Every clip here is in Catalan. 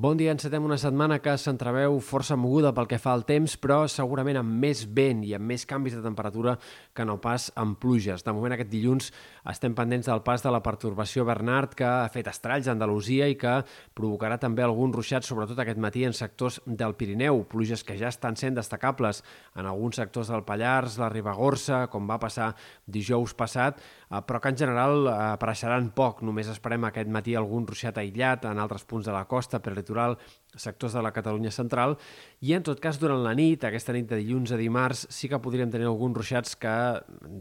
Bon dia, encetem una setmana que s'entreveu força moguda pel que fa al temps, però segurament amb més vent i amb més canvis de temperatura que no pas amb pluges. De moment, aquest dilluns estem pendents del pas de la pertorbació Bernard, que ha fet estralls a Andalusia i que provocarà també alguns ruixats, sobretot aquest matí en sectors del Pirineu. Pluges que ja estan sent destacables en alguns sectors del Pallars, la Ribagorça, com va passar dijous passat, eh, però que en general eh, apareixeran poc. Només esperem aquest matí algun ruixat aïllat en altres punts de la costa, per litoral, sectors de la Catalunya central, i en tot cas durant la nit, aquesta nit de dilluns a dimarts, sí que podríem tenir alguns ruixats que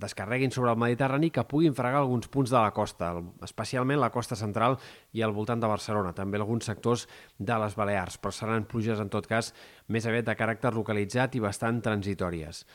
descarreguin sobre el Mediterrani que puguin fregar alguns punts de la costa, especialment la costa central i al voltant de Barcelona, també alguns sectors de les Balears, però seran pluges en tot cas més aviat de caràcter localitzat i bastant transitòries.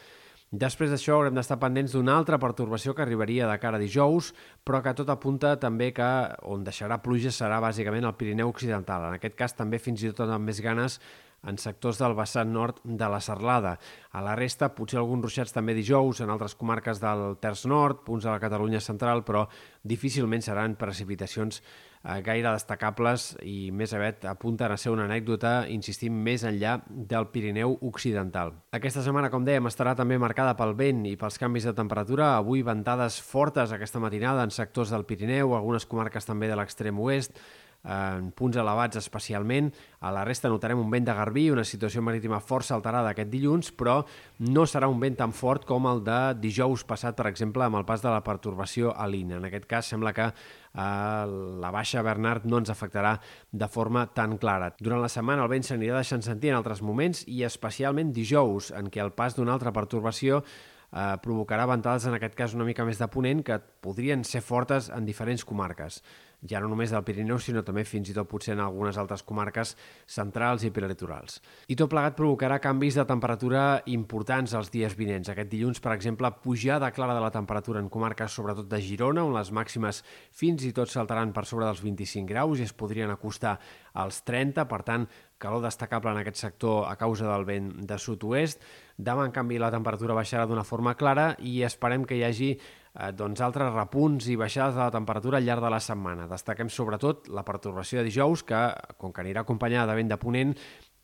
Després d'això haurem d'estar pendents d'una altra pertorbació que arribaria de cara a dijous, però que tot apunta també que on deixarà pluja serà bàsicament el Pirineu Occidental. En aquest cas també fins i tot amb més ganes en sectors del vessant nord de la Serlada. A la resta, potser alguns ruixats també dijous en altres comarques del Terç Nord, punts de la Catalunya central, però difícilment seran precipitacions eh, gaire destacables i més aviat apunten a ser una anècdota, insistim, més enllà del Pirineu Occidental. Aquesta setmana, com dèiem, estarà també marcada pel vent i pels canvis de temperatura. Avui ventades fortes aquesta matinada en sectors del Pirineu, algunes comarques també de l'extrem oest, en punts elevats especialment. A la resta notarem un vent de garbí, una situació marítima força alterada aquest dilluns, però no serà un vent tan fort com el de dijous passat, per exemple, amb el pas de la pertorbació a l'INA. En aquest cas sembla que eh, la baixa Bernard no ens afectarà de forma tan clara. Durant la setmana el vent s'anirà deixant sentir en altres moments i especialment dijous, en què el pas d'una altra pertorbació eh, provocarà ventades, en aquest cas una mica més de ponent, que podrien ser fortes en diferents comarques ja no només del Pirineu, sinó també fins i tot potser en algunes altres comarques centrals i prelitorals. I tot plegat provocarà canvis de temperatura importants els dies vinents. Aquest dilluns, per exemple, pujada clara de la temperatura en comarques sobretot de Girona, on les màximes fins i tot saltaran per sobre dels 25 graus i es podrien acostar als 30, per tant, calor destacable en aquest sector a causa del vent de sud-oest. Demà, en canvi, la temperatura baixarà d'una forma clara i esperem que hi hagi eh, doncs, altres repunts i baixades de la temperatura al llarg de la setmana. Destaquem sobretot la pertorbació de dijous, que, com que anirà acompanyada de vent de ponent,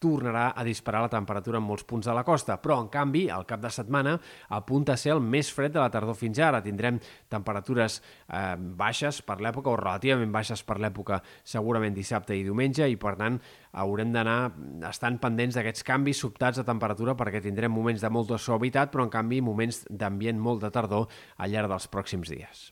tornarà a disparar la temperatura en molts punts de la costa, però en canvi el cap de setmana apunta a ser el més fred de la tardor fins ara. Tindrem temperatures eh, baixes per l'època o relativament baixes per l'època segurament dissabte i diumenge i per tant haurem d'anar estant pendents d'aquests canvis sobtats de temperatura perquè tindrem moments de molta suavitat però en canvi moments d'ambient molt de tardor al llarg dels pròxims dies.